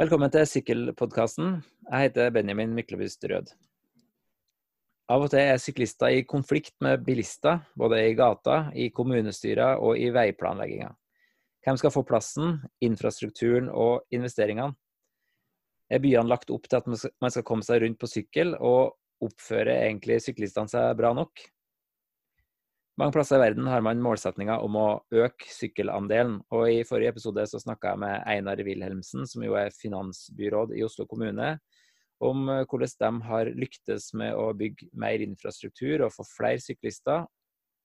Velkommen til Sykkelpodkasten. Jeg heter Benjamin Myklebust Rød. Av og til er syklister i konflikt med bilister, både i gata, i kommunestyrer og i veiplanlegginga. Hvem skal få plassen, infrastrukturen og investeringene? Er byene lagt opp til at man skal komme seg rundt på sykkel, og oppfører egentlig syklistene seg bra nok? Mange plasser i verden har man målsetninger om å øke sykkelandelen. og I forrige episode så snakka jeg med Einar Wilhelmsen, som jo er finansbyråd i Oslo kommune, om eh, hvordan de har lyktes med å bygge mer infrastruktur og få flere syklister,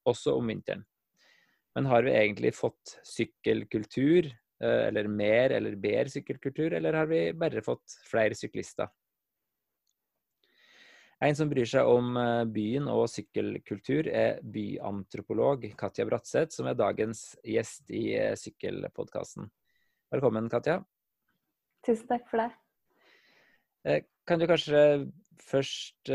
også om vinteren. Men har vi egentlig fått sykkelkultur, eh, eller mer eller bedre sykkelkultur, eller har vi bare fått flere syklister? En som bryr seg om eh, byen og sykkelkultur, er byantropolog Katja Bratseth, som er dagens gjest i eh, Sykkelpodkasten. Velkommen, Katja. Tusen takk for det. Eh, kan du kanskje først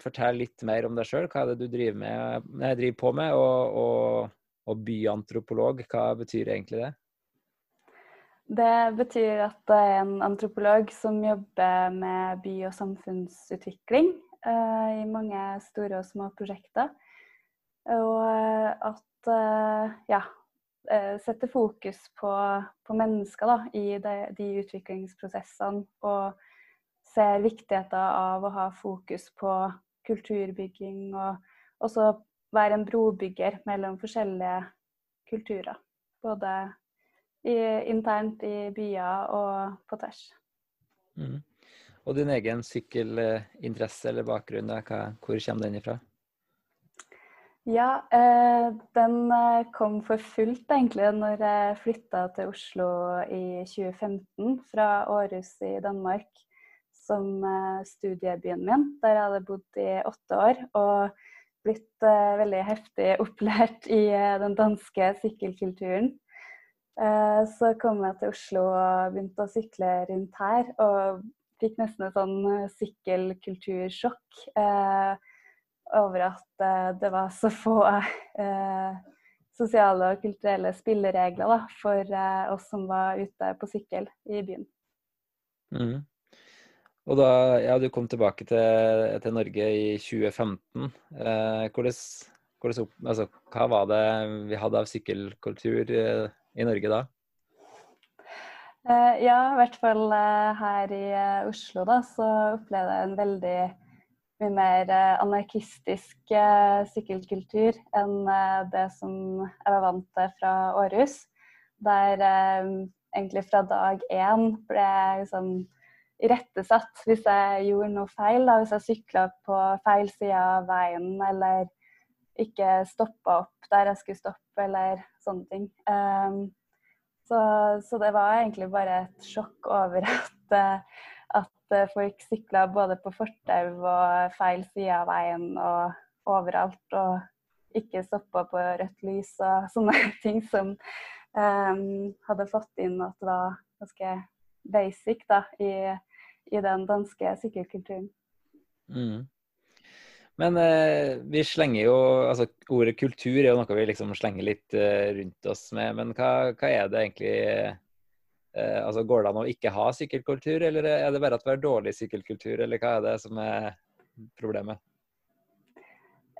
fortelle litt mer om deg sjøl? Hva er det du driver, med, driver på med? Og, og, og byantropolog, hva betyr egentlig det? Det betyr at det er en antropolog som jobber med by- og samfunnsutvikling uh, i mange store og små prosjekter. Og at uh, ja, setter fokus på, på mennesker da, i de, de, utviklingsprosessene. Og ser viktigheten av å ha fokus på kulturbygging, og også være en brobygger mellom forskjellige kulturer. Både i, internt i byer og på tvers. Mm. Og din egen sykkelinteresse eller bakgrunn, hva, hvor kommer den ifra? Ja, eh, den eh, kom for fullt egentlig når jeg flytta til Oslo i 2015 fra Århus i Danmark som eh, studiebyen min. Der jeg hadde bodd i åtte år og blitt eh, veldig heftig opplært i eh, den danske sykkelkulturen. Eh, så kom jeg til Oslo og begynte å sykle rundt her. Og fikk nesten et sånn eh, sykkelkultursjokk eh, over at det var så få sosiale og kulturelle spilleregler da, for oss som var ute på sykkel i byen. Mm. Og da ja, du kom tilbake til, til Norge i 2015. Hvordan, hvordan, altså, hva var det vi hadde av sykkelkultur? I Norge da? Uh, ja, i hvert fall uh, her i uh, Oslo da, så opplevde jeg en veldig mye mer anarkistisk sykkelkultur enn det som jeg var vant til fra Århus. Der egentlig fra dag én ble jeg liksom irettesatt hvis jeg gjorde noe feil. Da. Hvis jeg sykla på feil side av veien eller ikke stoppa opp der jeg skulle stoppe, eller sånne ting. Um, så, så, det var egentlig bare et sjokk over at, eh, at folk sykla både på fortau og feil side av veien og overalt. Og ikke stoppa på rødt lys og sånne ting som um, hadde fått inn at det var ganske basic da, i, i den danske sykkelkulturen. Mm. Men eh, vi slenger jo altså Ordet kultur er jo noe vi liksom slenger litt eh, rundt oss med. Men hva, hva er det egentlig eh, altså Går det an å ikke ha sykkelkultur, eller er det bare at vi har dårlig sykkelkultur, eller hva er det som er problemet?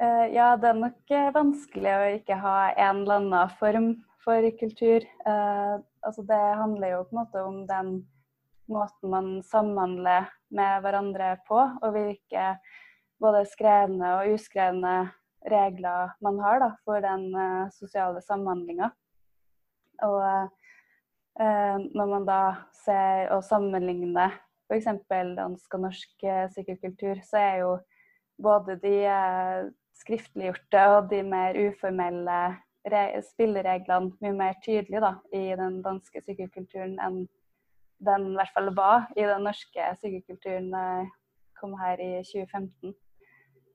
Eh, ja, det er nok eh, vanskelig å ikke ha en eller annen form for kultur. Eh, altså det handler jo på en måte om den måten man samhandler med hverandre på, og hvilke både skrevne og uskrevne regler man har da, for den uh, sosiale samhandlinga. Og uh, når man da ser og sammenligner f.eks. dansk og norsk uh, sykkelkultur, så er jo både de skriftliggjorte og de mer uformelle spillereglene mye mer tydelige da, i den danske sykkelkulturen enn den i hvert fall var i den norske sykkelkulturen kom her i 2015.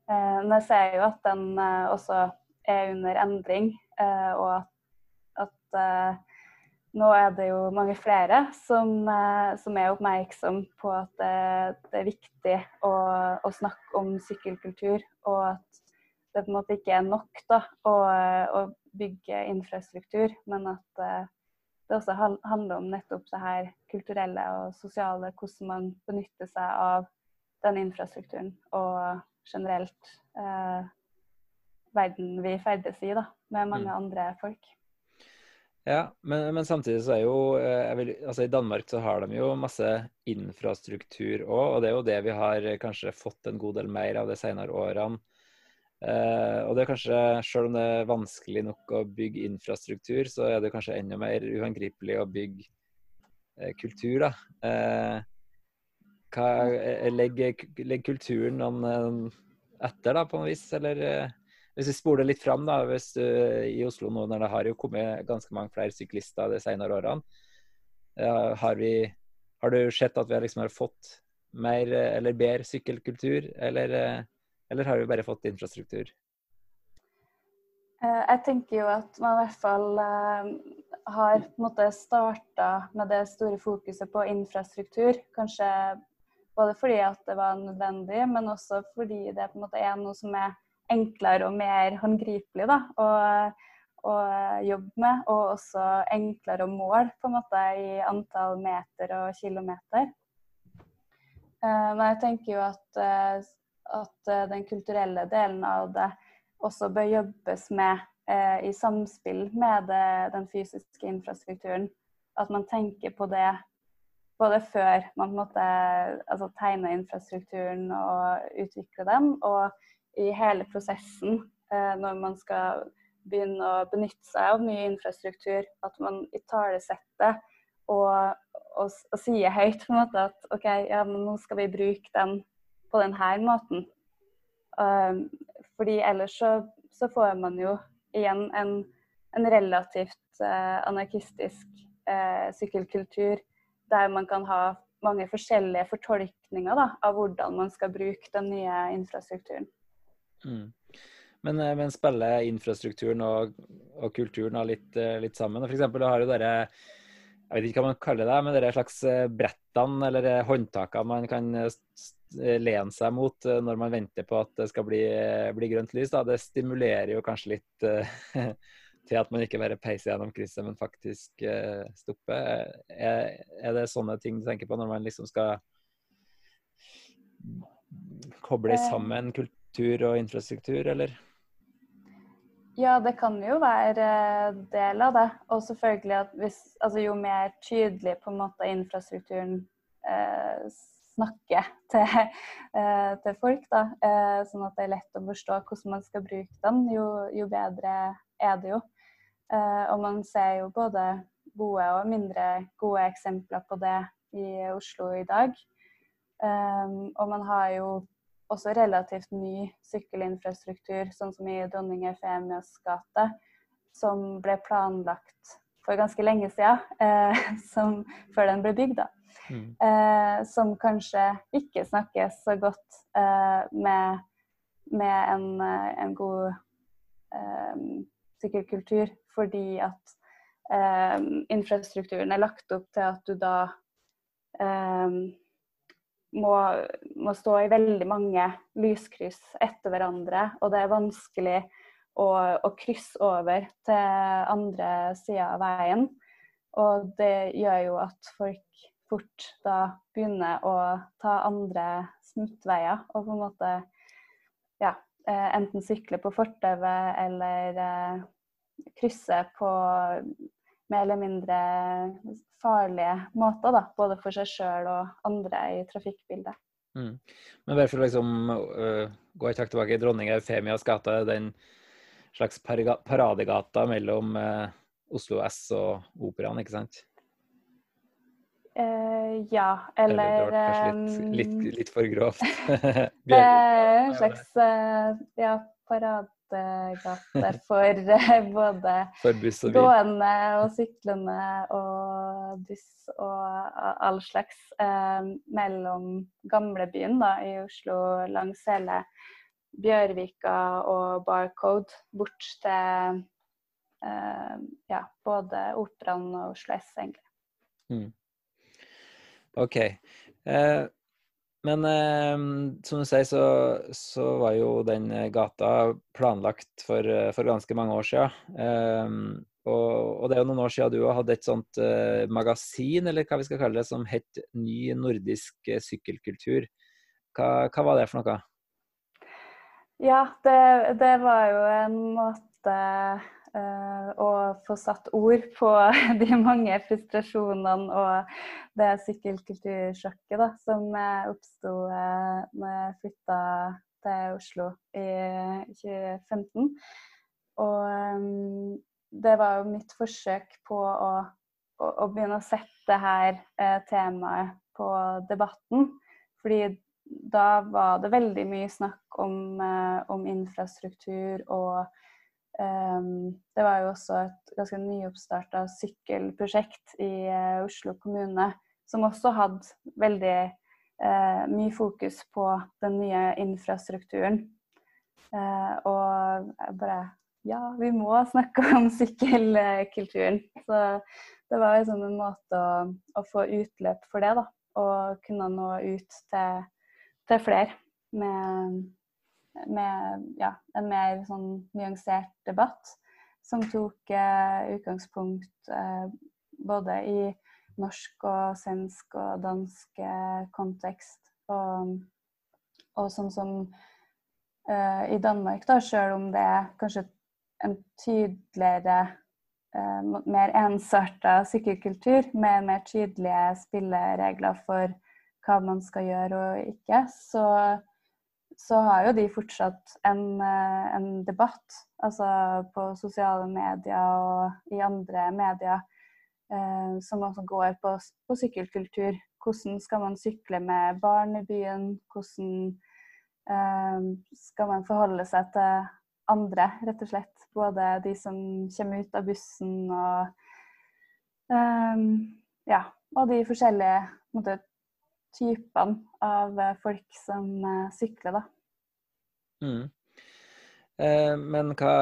Eh, men jeg ser jo at den eh, også er under endring, eh, og at, at nå er det jo mange flere som, som er oppmerksom på at det, det er viktig å, å, snakke om sykkelkultur, og at det på en måte ikke er nok da, å, å bygge infrastruktur, men at det også handler om nettopp det her kulturelle og sosiale, hvordan man benytter seg av den infrastrukturen og generelt eh, verden vi ferdes i, da, med mange mm. andre folk. Ja, men, men, samtidig så er jo eh, vil, altså I Danmark så har de jo masse infrastruktur òg, og det er jo det vi har kanskje fått en god del mer av de senere årene. Eh, og det er kanskje, Selv om det er vanskelig nok å bygge infrastruktur, så er det kanskje enda mer uangripelig å bygge eh, kultur. da. Uh, hva, legger, legger, kulturen noen etter, da, på noe vis? Eller hvis vi spoler litt fram, da, hvis du, i Oslo nå, når det har jo kommet ganske mange flere syklister de senere årene, har, vi, har du sett at vi liksom har fått mer eller bedre sykkelkultur, eller eller har vi bare fått infrastruktur? Eh, jeg tenker jo at man i hvert fall eh, har på starta med det store fokuset på infrastruktur. Kanskje både fordi at det var nødvendig, men også fordi det på en måte er noe som er enklere og mer håndgripelig da, å, å jobbe med. Og også enklere å måle på en måte i antall meter og kilometer. Eh, men jeg tenker jo at at eh, den kulturelle delen av det også bør jobbes med eh, i samspill med det, den fysiske infrastrukturen. At man tenker på det både før man måtte, altså, tegner infrastrukturen og utvikler den, og i hele prosessen eh, når man skal begynne å benytte seg av ny infrastruktur. At man italesetter og, og, og sier høyt på en måte at OK, ja, men nå skal vi bruke den på denne måten. Um, fordi ellers så, så, får man jo igjen en, en relativt uh, anarkistisk uh, sykkelkultur der man kan ha mange forskjellige fortolkninger da, av hvordan man skal bruke den nye infrastrukturen. Mm. Men, eh, men, spiller infrastrukturen og, og kulturen litt, litt, sammen? For eksempel, har jo dere jeg vet ikke hva man kaller det, men det er slags brettene eller håndtakene man kan Eh, lene seg mot eh, når man venter på at det skal bli, bli grønt lys. Da. Det stimulerer jo kanskje litt til at man ikke bare peiser gjennom krysset, men faktisk uh, stopper. Er, er, det sånne ting du tenker på når man liksom skal koble sammen kultur og infrastruktur, eller? Ja, det kan jo være del av det. Og selvfølgelig at hvis, altså jo mer tydelig på en måte infrastrukturen eh, snakker til, eh, til folk. Da. Eh, sånn at det er lett å forstå hvordan man skal bruke den, jo, jo bedre er det jo. Eh, og man ser jo både gode og mindre gode eksempler på det i Oslo i dag. Og man har jo også relativt ny sykkelinfrastruktur, sånn som i dronning Eufemias gate, som ble planlagt for ganske lenge siden, som, før den ble bygd. Mm. Eh, som kanskje ikke snakkes så godt eh, med, med en, eh, en, god eh, sykkelkultur, fordi at eh, infrastrukturen er lagt opp til at du da eh, må, må, stå i veldig mange lyskryss etter hverandre, og det er vanskelig å, å krysse over til andre sida av veien. Og det gjør jo at folk fort da begynner å ta andre smittveier og på en måte ja, enten sykle på fortauet eller eh, krysse på mer eller mindre farlige måter, da, både for seg sjøl og andre i trafikkbildet. Mm. Men bare for å liksom, uh, gå et hakk tilbake, dronning Eufemias gate er den slags paradegata mellom uh, Oslo S og Operaen, ikke sant? Uh, ja, eller, eller Det var kanskje litt, litt, litt for grovt. en slags uh, ja, paradegate for uh, både for gående og syklende og buss og all slags mellom gamlebyen da, i Oslo langs hele Bjørvika og Barcode bort til ja, både Operaen og Oslo S, egentlig. Mm. OK. Eh, men eh, som du sier, så, så, var jo den gata planlagt for, for, ganske mange år siden. Eh, og, og, det er jo noen år siden du hadde et sånt uh, magasin, eller hva vi skal kalle det, som het Ny nordisk sykkelkultur. Hva, hva, var det for noe? Ja, det, det var jo en måte uh, å få satt ord på de mange frustrasjonene og det sykkelkultursjokket da, som oppsto uh, når jeg flytta til Oslo i 2015. Og det var jo mitt forsøk på å, å, å begynne å sette eh, temaet på debatten. Fordi da var det veldig mye snakk om, eh, om infrastruktur og eh, Det var jo også et ganske nyoppstarta sykkelprosjekt i eh, Oslo kommune som også hadde veldig eh, mye fokus på den nye infrastrukturen. Eh, og jeg bare ja, vi må snakke om sykkelkulturen. Så det var liksom en måte å, å, få utløp for det, da. Og kunne nå ut til, til flere med, med ja, en mer sånn nyansert debatt. Som tok eh, utgangspunkt eh, både i norsk og svensk og dansk eh, kontekst. Og, og sånn som eh, i Danmark, da, sjøl om det er kanskje en tydeligere, eh, mer ensarta sykkelkultur med mer tydelige spilleregler for hva man skal gjøre og ikke, så, så har jo de fortsatt en, eh, en, debatt. Altså på sosiale medier og i andre medier eh, som også går på, på, sykkelkultur. Hvordan skal man sykle med barn i byen? Hvordan eh, skal man forholde seg til andre, rett og slett. Både de som kommer ut av bussen og eh, ja, og de forskjellige måte, typene av folk som uh, sykler, da. Mm. Eh, men hva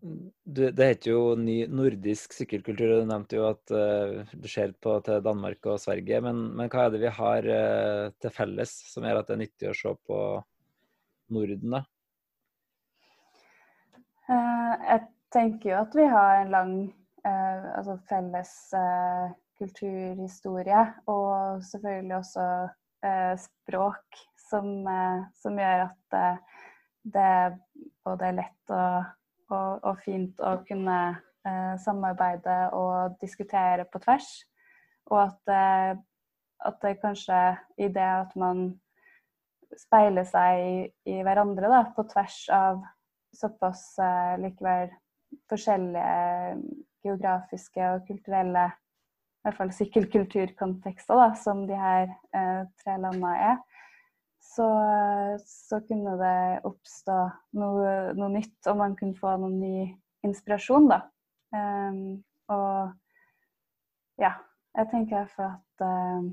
du, Det heter jo ny nordisk sykkelkultur, og du nevnte jo at uh, du ser på til Danmark og Sverige. Men, men hva er det vi har uh, til felles som gjør at det er nyttig å se på Norden, da? Eh, jeg tenker jo at vi har en lang eh, altså felles eh, kulturhistorie, og selvfølgelig også språk, som, som gjør at det er både lett og, og, og fint å kunne samarbeide og diskutere på tvers. Og at, at det kanskje i det at man speiler seg i, i hverandre da, på tvers av såpass eh, likevel forskjellige geografiske og kulturelle i hvert fall sykkelkulturkontekster da, som de her eh, tre landene er, så, så, kunne det oppstå noe, noe, nytt, og man kunne få noen ny inspirasjon, da. Um, og ja, jeg tenker fall at um,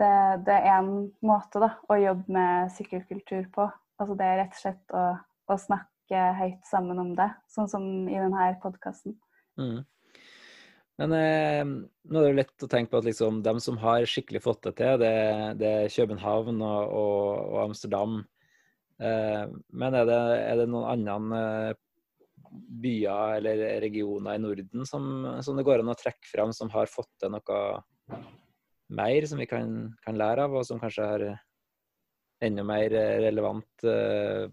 det, det, er en måte da, å jobbe med sykkelkultur på. Altså det er rett og slett å, å snakke høyt sammen om det, sånn som i denne podkasten. Mm. Men eh, nå er det jo lett å tenke på at liksom, de som har skikkelig fått det til, det, det er København og, og, og Amsterdam. Eh, men er det, er det, noen andre eh, byer eller regioner i Norden som, som, det går an å trekke fram, som har fått til noe mer som vi kan, kan lære av, og som kanskje har enda mer eh, relevant eh,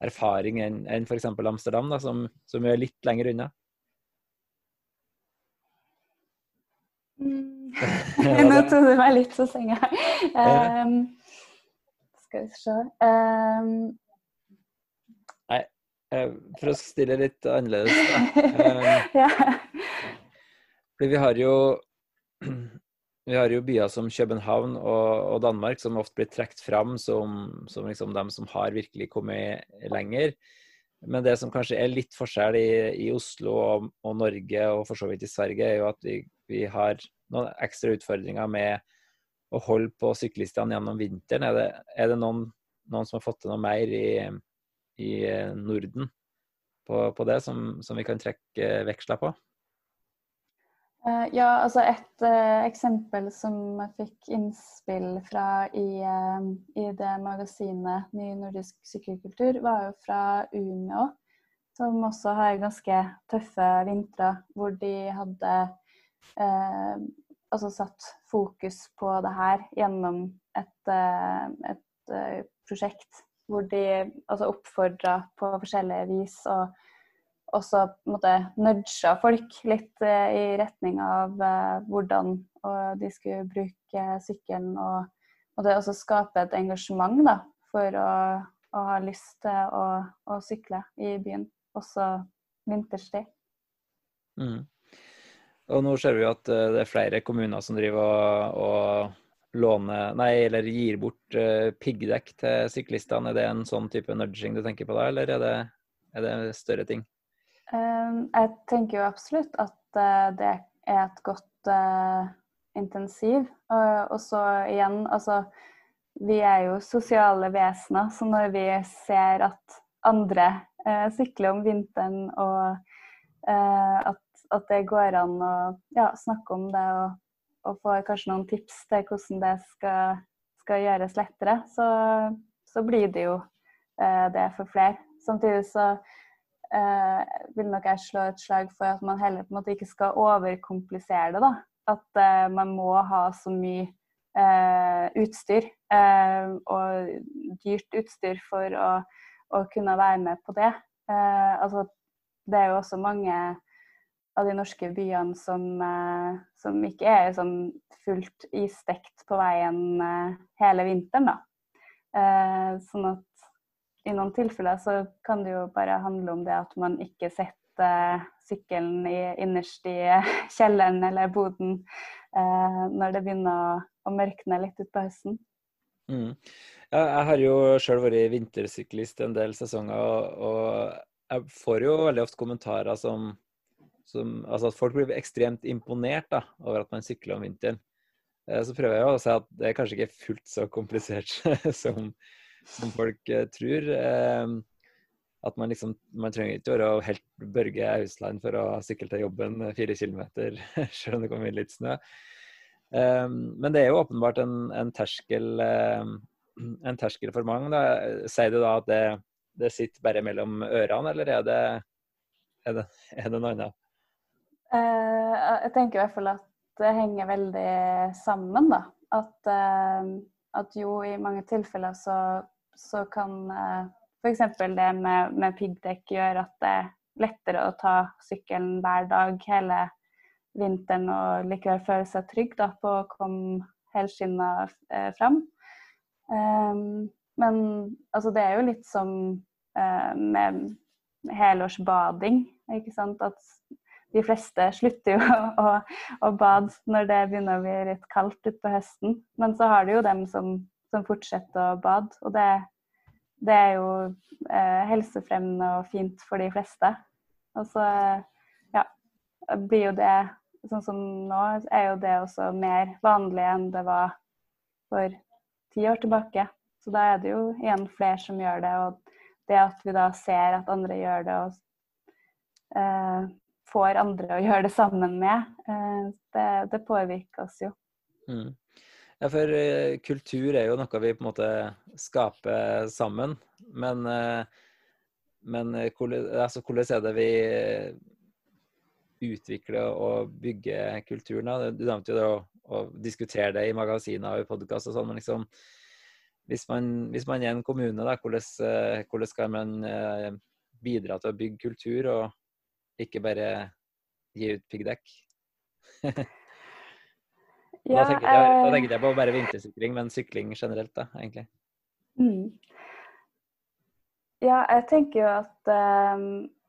erfaring enn en f.eks. Amsterdam, da, som, som er litt lenger unna? Nå tok du meg litt på senga. Um, skal vi se um, Nei, eh, for å stille litt annerledes, da. Um, ja. Vi har jo vi har jo byer som København og, og Danmark som ofte blir trukket fram som, som liksom de som har virkelig kommet lenger. Men det som kanskje er litt forskjell i, i Oslo og, og, Norge, og for så vidt i Sverige, er jo at vi, vi, har noen ekstra utfordringer med å holde på syklistene gjennom vinteren. Er det, er det noen, noen, som har fått til noe mer i, i Norden på, på det, som, som, vi kan trekke veksler på? Uh, ja, altså et uh, eksempel som jeg fikk innspill fra i, uh, i, det magasinet Ny nordisk sykkelkultur, var jo fra Umeå. som også har ganske tøffe vintre, hvor de hadde eh, altså satt fokus på det her gjennom et, eh, et eh, prosjekt hvor de altså oppfordra på forskjellige vis og også måte nudga folk litt eh, i retning av hvordan de skulle bruke sykkelen. Og, og det også skape et engasjement da, for å, å ha lyst til å, å, sykle i byen, også vinterstid. Mm. Og nå ser vi at det er flere kommuner som driver og, og Nei, eller gir bort uh, piggdekk til syklistene. Er det en sånn type nudging du tenker på da, eller er det, er det større ting? Um, jeg tenker jo absolutt at uh, det er et godt intensiv. og så igjen, altså Vi er jo sosiale vesener, så når vi ser at andre sykler om vinteren, og at, at, det går an å ja, snakke om det og og få kanskje noen tips til hvordan det skal, skal gjøres lettere, så, så, blir det jo eh, det for flere. Samtidig så eh, vil nok jeg slå et slag for at man heller på en måte ikke skal overkomplisere det. da. At eh, man må ha så mye eh, utstyr, eh, og dyrt utstyr, for å, å, kunne være med på det. Eh, altså, det er jo også mange av de norske byene som, eh, som ikke er sånn fullt isdekt på veien eh, hele vinteren. Da. Eh, sånn at i noen tilfeller så kan det jo bare handle om det at man ikke setter sykkelen i, innerst i kjelleren eller boden når det begynner å mørkne litt utpå høsten. Mm. Jeg har jo sjøl vært vintersyklist en del sesonger, og jeg får jo veldig ofte kommentarer som som, altså at folk blir ekstremt imponert da, over at man sykler om vinteren. Eh, så prøver jeg å si at det er kanskje ikke fullt så komplisert som, som folk eh, tror. Eh, at man liksom Man trenger ikke være helt Børge Ausland for å sykle til jobben fire kilometer, selv om det kommer litt snø. Men det er jo åpenbart en, en, terskel, en terskel for mange. Sier du da at det, det sitter bare mellom ørene, eller er det, er det, er det noe annet? Eh, jeg tenker i hvert fall at det henger veldig sammen, da. At, eh, at jo i mange tilfeller så, så kan eh, f.eks. det med, med piggdekk gjøre at det er lettere å ta sykkelen hver dag hele vinteren og likevel føle seg trygg da, på å komme helskinna fram. Men altså, det er jo litt som med helårsbading. ikke sant? At de fleste slutter jo å, å, bade når det begynner å bli litt kaldt utpå høsten. Men så har du jo dem som, som fortsetter å bade, og det, det er jo eh, helsefremmende og fint for de fleste. Og så ja, blir jo det sånn som nå, er jo det også mer vanlig enn det var for ti år tilbake. Så da er det jo igjen flere som gjør det, og det at vi da ser at andre gjør det, og eh, får andre å gjøre det sammen med, eh, det, det påvirker oss jo. Mm. Ja, for uh, kultur er jo noe vi på en måte skaper sammen. Men, uh, men altså, hvordan er det vi utvikler og bygger kulturen? Da? Du nevnte jo det å, å diskutere det i magasiner og i podkast og sånn. men liksom, hvis man, hvis man, er en kommune, da, hvordan, hvordan skal man bidra til å bygge kultur? og ikke bare gi ut piggdekk. ja, da, tenker jeg, da eh, tenker jeg på bare vintersykling, men sykling generelt, da, egentlig. Mm. Ja, jeg tenker jo at, uh,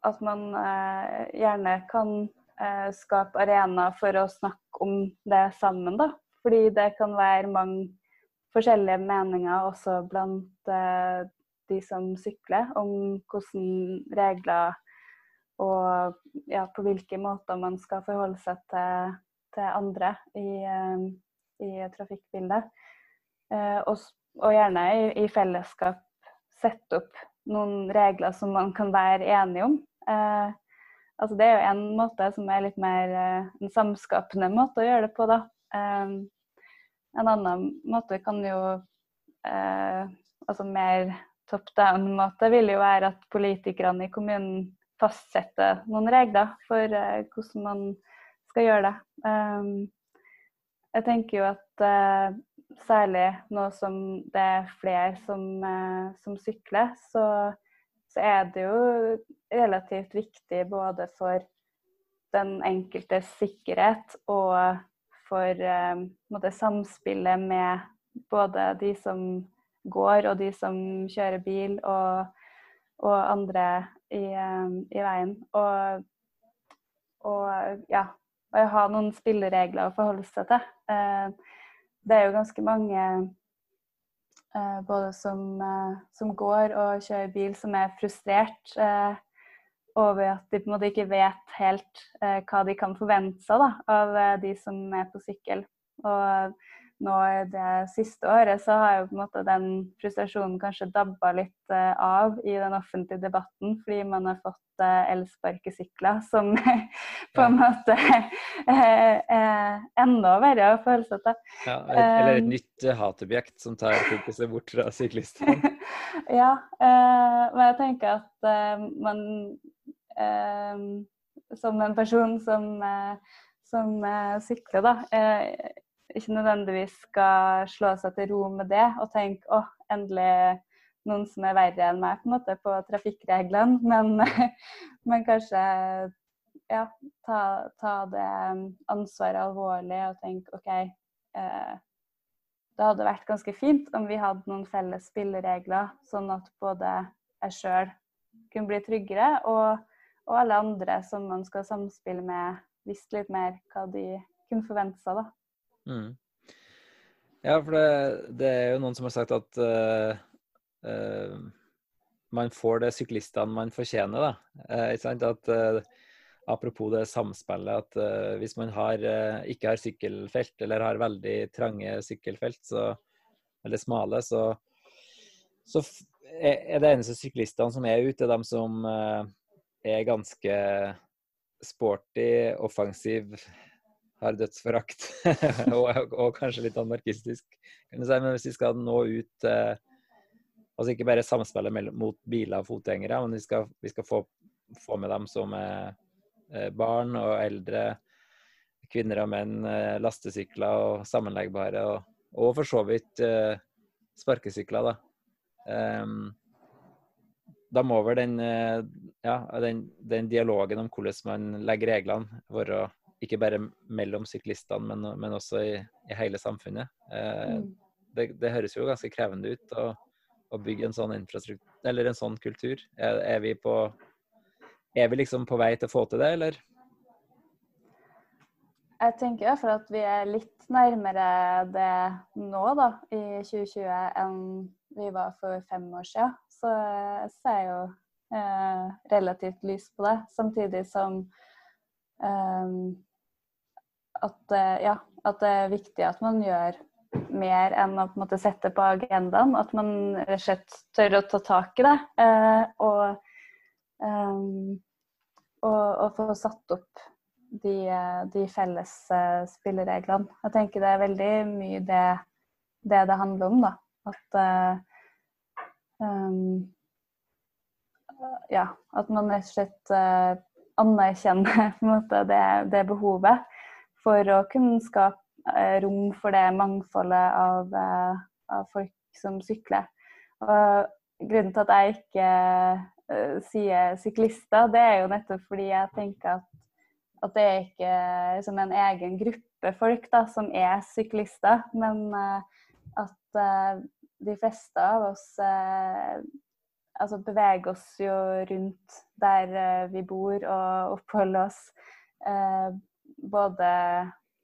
at man uh, gjerne kan uh, skape arena for å snakke om det sammen, da. Fordi det kan være mange forskjellige meninger også blant de som sykler, om hvordan regler og ja, på hvilke måter man skal forholde seg til, til andre i, eh, i trafikkbildet. Eh, og, og, gjerne i, i, fellesskap sette opp noen regler som man kan være enige om. Eh, altså det er jo en måte som er litt mer eh, en samskapende måte å gjøre det på, da. Eh, en annen måte kan jo eh, Altså mer top down-måte vil jo være at politikerne i kommunen fastsette noen regler for uh, hvordan man skal gjøre det. Um, jeg tenker jo at uh, særlig nå som det er flere som, som sykler, så, så, er det jo relativt viktig både for den enkeltes sikkerhet og for uh, samspillet med både de som går og de som kjører bil, og, og andre i, i veien. Og, og ja, og ha noen spilleregler å forholde seg til. Eh, det er jo ganske mange eh, både som, eh, som, går og kjører bil, som er frustrert over at de på en måte ikke vet helt hva de kan forvente seg da, av de som er på sykkel. Og nå i det siste året så har jo på en måte den frustrasjonen kanskje dabba litt uh, av i den offentlige debatten, fordi man har fått uh, elsparkesykler som på en måte er uh, enda verre å føle seg til. Ja, eller et nytt hatobjekt som tar fokuset bort fra syklistene. ja, men jeg tenker at man som en person som, som sykler, da ikke nødvendigvis skal slå seg til ro med det og tenke å, endelig noen som er verre enn meg på en måte på trafikkreglene, men, men kanskje ja, ta, ta, det ansvaret alvorlig og tenke OK eh, Det hadde vært ganske fint om vi hadde noen felles spilleregler, sånn at både jeg sjøl kunne bli tryggere, og, og, alle andre som man skal samspille med, visste litt mer hva de kunne forvente seg. da. Mm. Ja, for det, det, er jo noen som har sagt at uh, uh, man får det syklistene man fortjener, da. Uh, ikke sant? At, apropos det samspillet, at hvis man har, ikke har sykkelfelt, eller har veldig trange sykkelfelt, så, eller smale, så, så er det eneste syklistene som er ute, de som er ganske sporty, offensiv, har dødsforakt. og, og, kanskje litt anarkistisk, si. Men hvis vi skal nå ut eh, Altså ikke bare samspillet mot biler og fotgjengere, men vi skal, vi skal få, få, med dem som er eh, barn og eldre, kvinner og menn, eh, lastesykler og sammenleggbare, og, og for så vidt eh, sparkesykler, da. Um, da må vel den, eh, ja, den, den, dialogen om hvordan man legger reglene, være ikke bare mellom syklistene, men, men også i, i, hele samfunnet. Eh, mm. det, det, høres jo ganske krevende ut å, å, bygge en sånn infrastruktur, eller en sånn kultur. Er, er, vi på Er vi liksom på vei til å få til det, eller? Jeg tenker i hvert fall at vi er litt nærmere det nå, da, i 2020, enn vi var for fem år siden. Så jeg ser jo eh, relativt lys på det. Samtidig som um, at, eh, ja, at, det er viktig at man gjør mer enn å på en måte sette på agendaen. At man rett og slett tør å ta tak i det. Eh, og, um, og, og, få satt opp de, de felles spillereglene. Jeg tenker det er veldig mye det det, det handler om. da. At um, ja, at man rett og slett anerkjenner måte, det, det, behovet for å kunne skape eh, rom for det mangfoldet av, eh, av folk som sykler. Og grunnen til at jeg ikke uh, sier syklister, det er jo nettopp fordi jeg tenker at, at det er ikke liksom en egen gruppe folk da, som er syklister, men at de fleste av oss altså beveger oss jo rundt der vi bor og oppholder oss både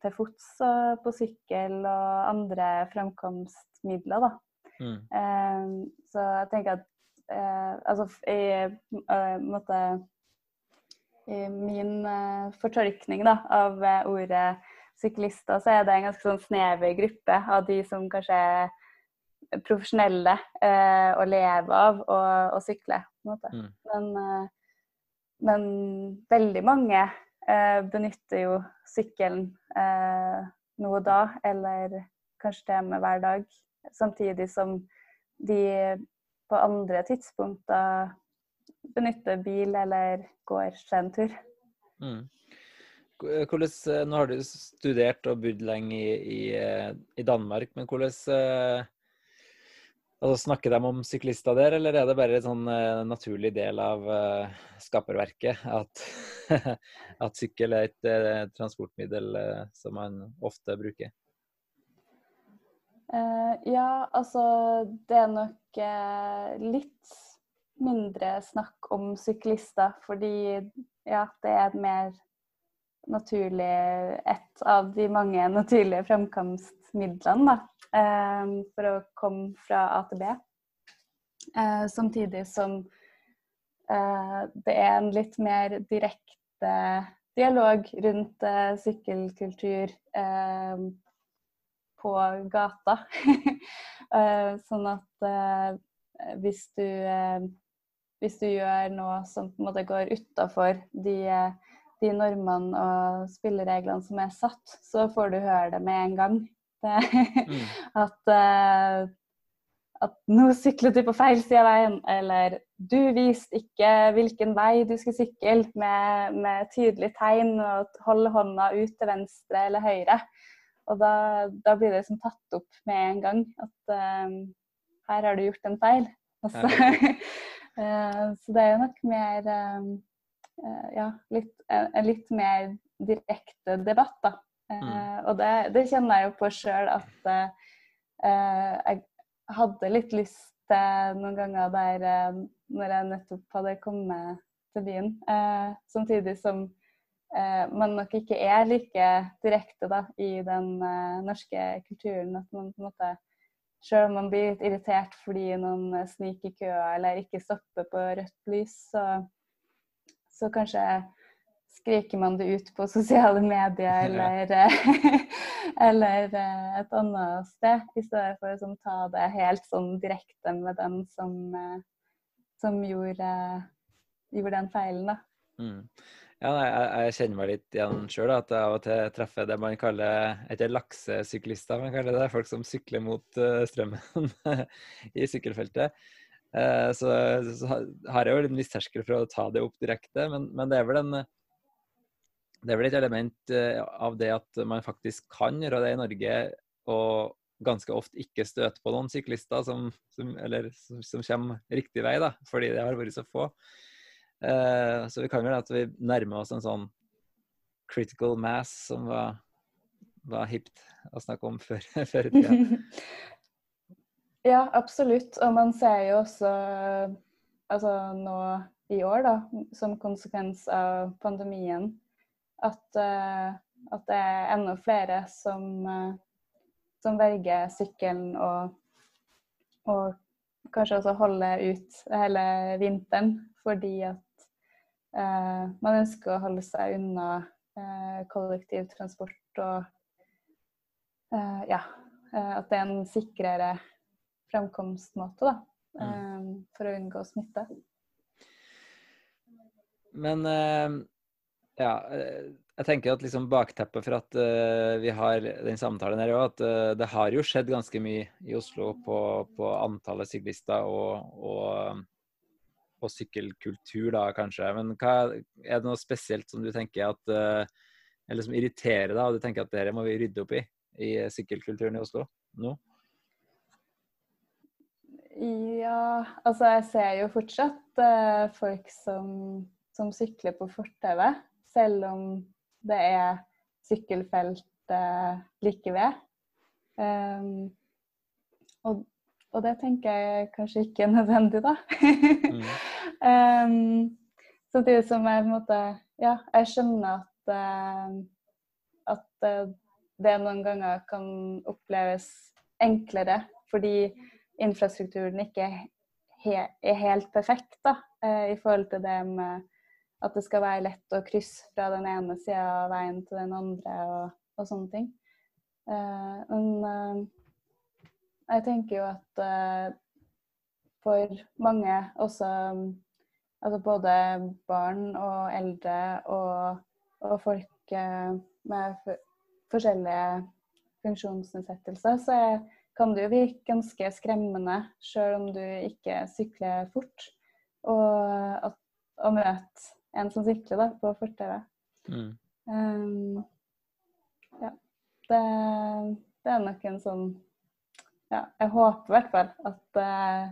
til fots og på sykkel og andre framkomstmidler, Da. Mm. Eh, så jeg tenker at uh, altså i uh, måte, i min uh, fortolkning da, av ordet syklister, så er det en ganske sånn snever gruppe av de som kanskje er profesjonelle å leve av å sykle. Mm. Men, men veldig mange benytter jo sykkelen eh, nå og da, eller kanskje til med hver dag. Samtidig som de på andre tidspunkter benytter bil eller går seg en tur. Mm. Hvordan, eh, nå har du studert og bodd lenge i, i, eh, i, Danmark, men hvordan altså, Snakker de om syklister der, eller er det bare en sånn uh, naturlig del av uh, skaperverket at, at sykkel er et uh, transportmiddel som man ofte bruker? ja, altså det er nok litt mindre snakk om syklister, fordi ja, det er mer naturlig Et av de mange naturlige fremkomstmidlene da, eh, for å komme fra A til B. Eh, samtidig som eh, det er en litt mer direkte dialog rundt sykkelkultur på gata. sånn at hvis du, hvis du gjør noe som på en måte går utafor de de normene og spillereglene som er satt, så får du høre det med en gang. Mm. at, uh, at nå syklet du på feil side av veien, eller du viste ikke hvilken vei du skulle sykle, med, med tydelig tegn, og holde hånda ut til venstre eller høyre. Og da, da blir det liksom tatt opp med en gang at uh, her har du gjort en feil. Altså, uh, så det er jo nok mer Eh, ja, litt, en litt mer direkte debatt, da. Eh, mm. Og det, det, kjenner jeg jo på sjøl at uh, jeg hadde litt lyst til noen ganger der uh, når jeg nettopp hadde kommet til byen. Samtidig som man nok ikke er like direkte da, i den norske kulturen. At man på en måte Selv om man blir litt irritert fordi noen sniker i køa eller ikke stopper på rødt lys, så så kanskje skriker man det ut på sosiale medier eller, eller eh, et annet sted, i stedet for å sånn, ta det helt sånn direkte med den som, eh, som gjorde, gjorde, den feilen. da. Mm. Ja, jeg, jeg, kjenner meg litt igjen sjøl. At jeg av og til treffer det man kaller ikke laksesyklister, man kaller det folk som sykler mot strømmen i sykkelfeltet. Eh, så, så, har jeg jo en viss terskel for å ta det opp direkte, men, men det er vel en det er vel et element eh, av det at man faktisk kan gjøre det i Norge, og ganske ofte ikke støte på noen syklister som, som, eller, som, som kommer riktig vei, da, fordi det har vært så få. Eh, så vi kan vel at vi nærmer oss en sånn critical mass som var, var hipt å snakke om før, i tida. Ja, absolutt. Og man ser jo også altså nå i år, da, som konsekvens av pandemien, at, uh, at det er enda flere som, uh, som velger sykkelen og, og, kanskje også holder ut hele vinteren fordi at uh, man ønsker å holde seg unna kollektivtransport og ja, at det er en sikrere fremkomstmåte da, mm. Eh, for å unngå smitte. Men eh, ja, eh, jeg tenker at liksom bakteppet for at vi har den samtalen her, er at det har jo skjedd ganske mye i Oslo på, på antallet syklister og, og, og, sykkelkultur, da kanskje. Men hva, er det noe spesielt som du tenker at Eller som irriterer deg, og du tenker at dette må vi rydde opp i i sykkelkulturen i Oslo nå? Ja, altså jeg ser jo fortsatt uh, folk som, som, sykler på fortauet, selv om det er sykkelfelt eh, like ved. Um, og, og, det tenker jeg kanskje ikke er nødvendig, da. mm. um, samtidig som jeg på en måte Ja, jeg skjønner at, uh, at det noen ganger kan oppleves enklere fordi infrastrukturen ikke er helt perfekt da, uh, i forhold til det med at det skal være lett å krysse fra den ene sida av veien til den andre og, og sånne ting. Uh, men uh, jeg tenker jo at for mange også altså både barn og eldre og, og folk med forskjellige funksjonsnedsettelser, så kan det jo virke ganske skremmende, sjøl om du ikke sykler fort. og, å møte en som sykler da, på fortauet. Mm. Um, ja. Det, det, er nok en sånn Ja, jeg håper i hvert fall at, uh,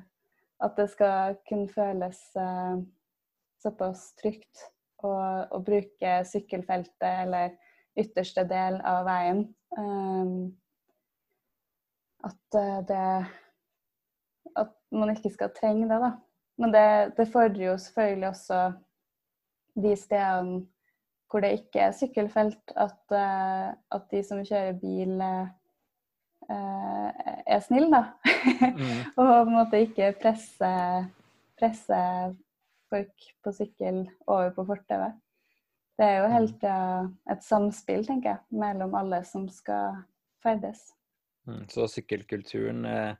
at det skal kunne føles uh, såpass trygt å, å, bruke sykkelfeltet eller ytterste del av veien. Um, at uh, det At man ikke skal trenge det, da. Men det, det fordrer jo selvfølgelig også de stedene hvor det ikke er sykkelfelt, at, uh, at de som kjører bil, uh, er snille, da. Mm. og på en måte ikke presser presse folk på sykkel over på fortauet. Det er jo helt mm. et samspill, tenker jeg, mellom alle som skal ferdes. Mm, så sykkelkulturen er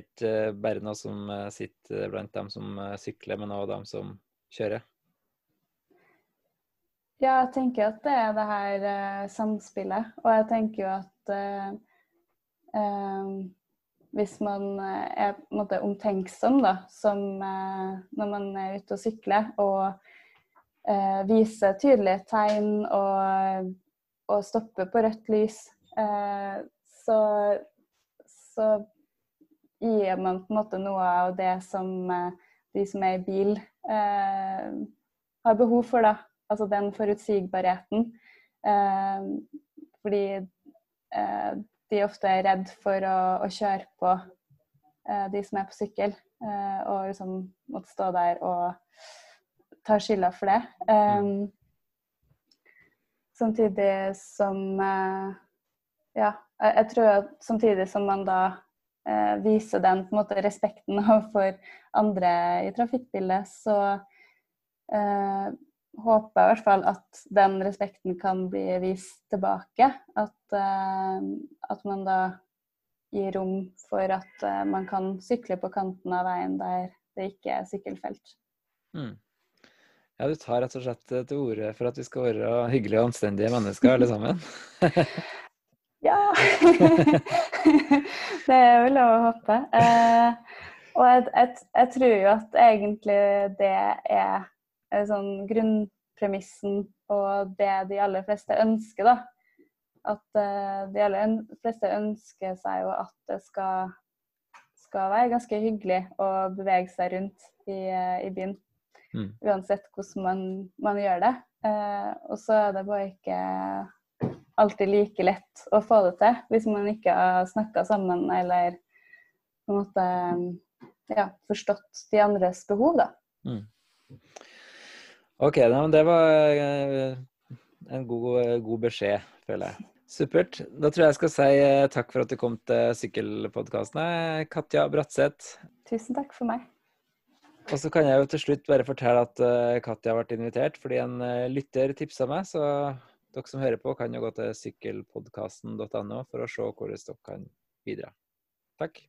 ikke bare noe som sitter blant dem som sykler, men også dem som kjører? Ja, jeg tenker at det er det her eh, samspillet. Og jeg tenker jo at eh, eh, hvis man er på en måte omtenksom, da, som når man er ute og sykler, og viser tydelige tegn og, og stopper på rødt lys, så, så gir man på en måte noe av det som de som er i bil, har behov for, da altså den forutsigbarheten. Eh, fordi eh, de ofte er redd for å, å kjøre på eh, de som er på sykkel, eh, og liksom måtte stå der og ta skylda for det. Mm. samtidig som eh, Ja, jeg, tror at samtidig som man da eh, viser den på en måte respekten overfor andre i trafikkbildet, så håper jeg i hvert fall at den respekten kan bli vist tilbake. At, uh, at man da gir rom for at uh, man kan sykle på kanten av veien der det ikke er sykkelfelt. Mm. Ja, du tar rett og slett til orde for at vi skal være hyggelige og anstendige mennesker alle sammen? ja. det er vel lov å håpe. Uh, og jeg, jeg, jeg tror jo at egentlig det er sånn grunnpremissen og det de aller fleste ønsker, da. At uh, de aller fleste ønsker seg jo at det skal, skal være ganske hyggelig å bevege seg rundt i, uh, i byen. Mm. Uansett hvordan man, man gjør det. Uh, og så er det bare ikke alltid like lett å få det til hvis man ikke har snakka sammen eller på en måte ja, forstått de andres behov, da. Mm. OK, det var eh, en god, god, beskjed, føler jeg. Supert. Da tror jeg jeg skal si eh, takk for at du kom til sykkelpodkastene, Katja Bratseth. Tusen takk for meg. Og så kan jeg jo til slutt bare fortelle at eh, Katja har vært invitert fordi en lytter tipsa meg. Så dere som hører på, kan jo gå til sykkelpodkasten.no for å se hvordan dere kan bidra. Takk.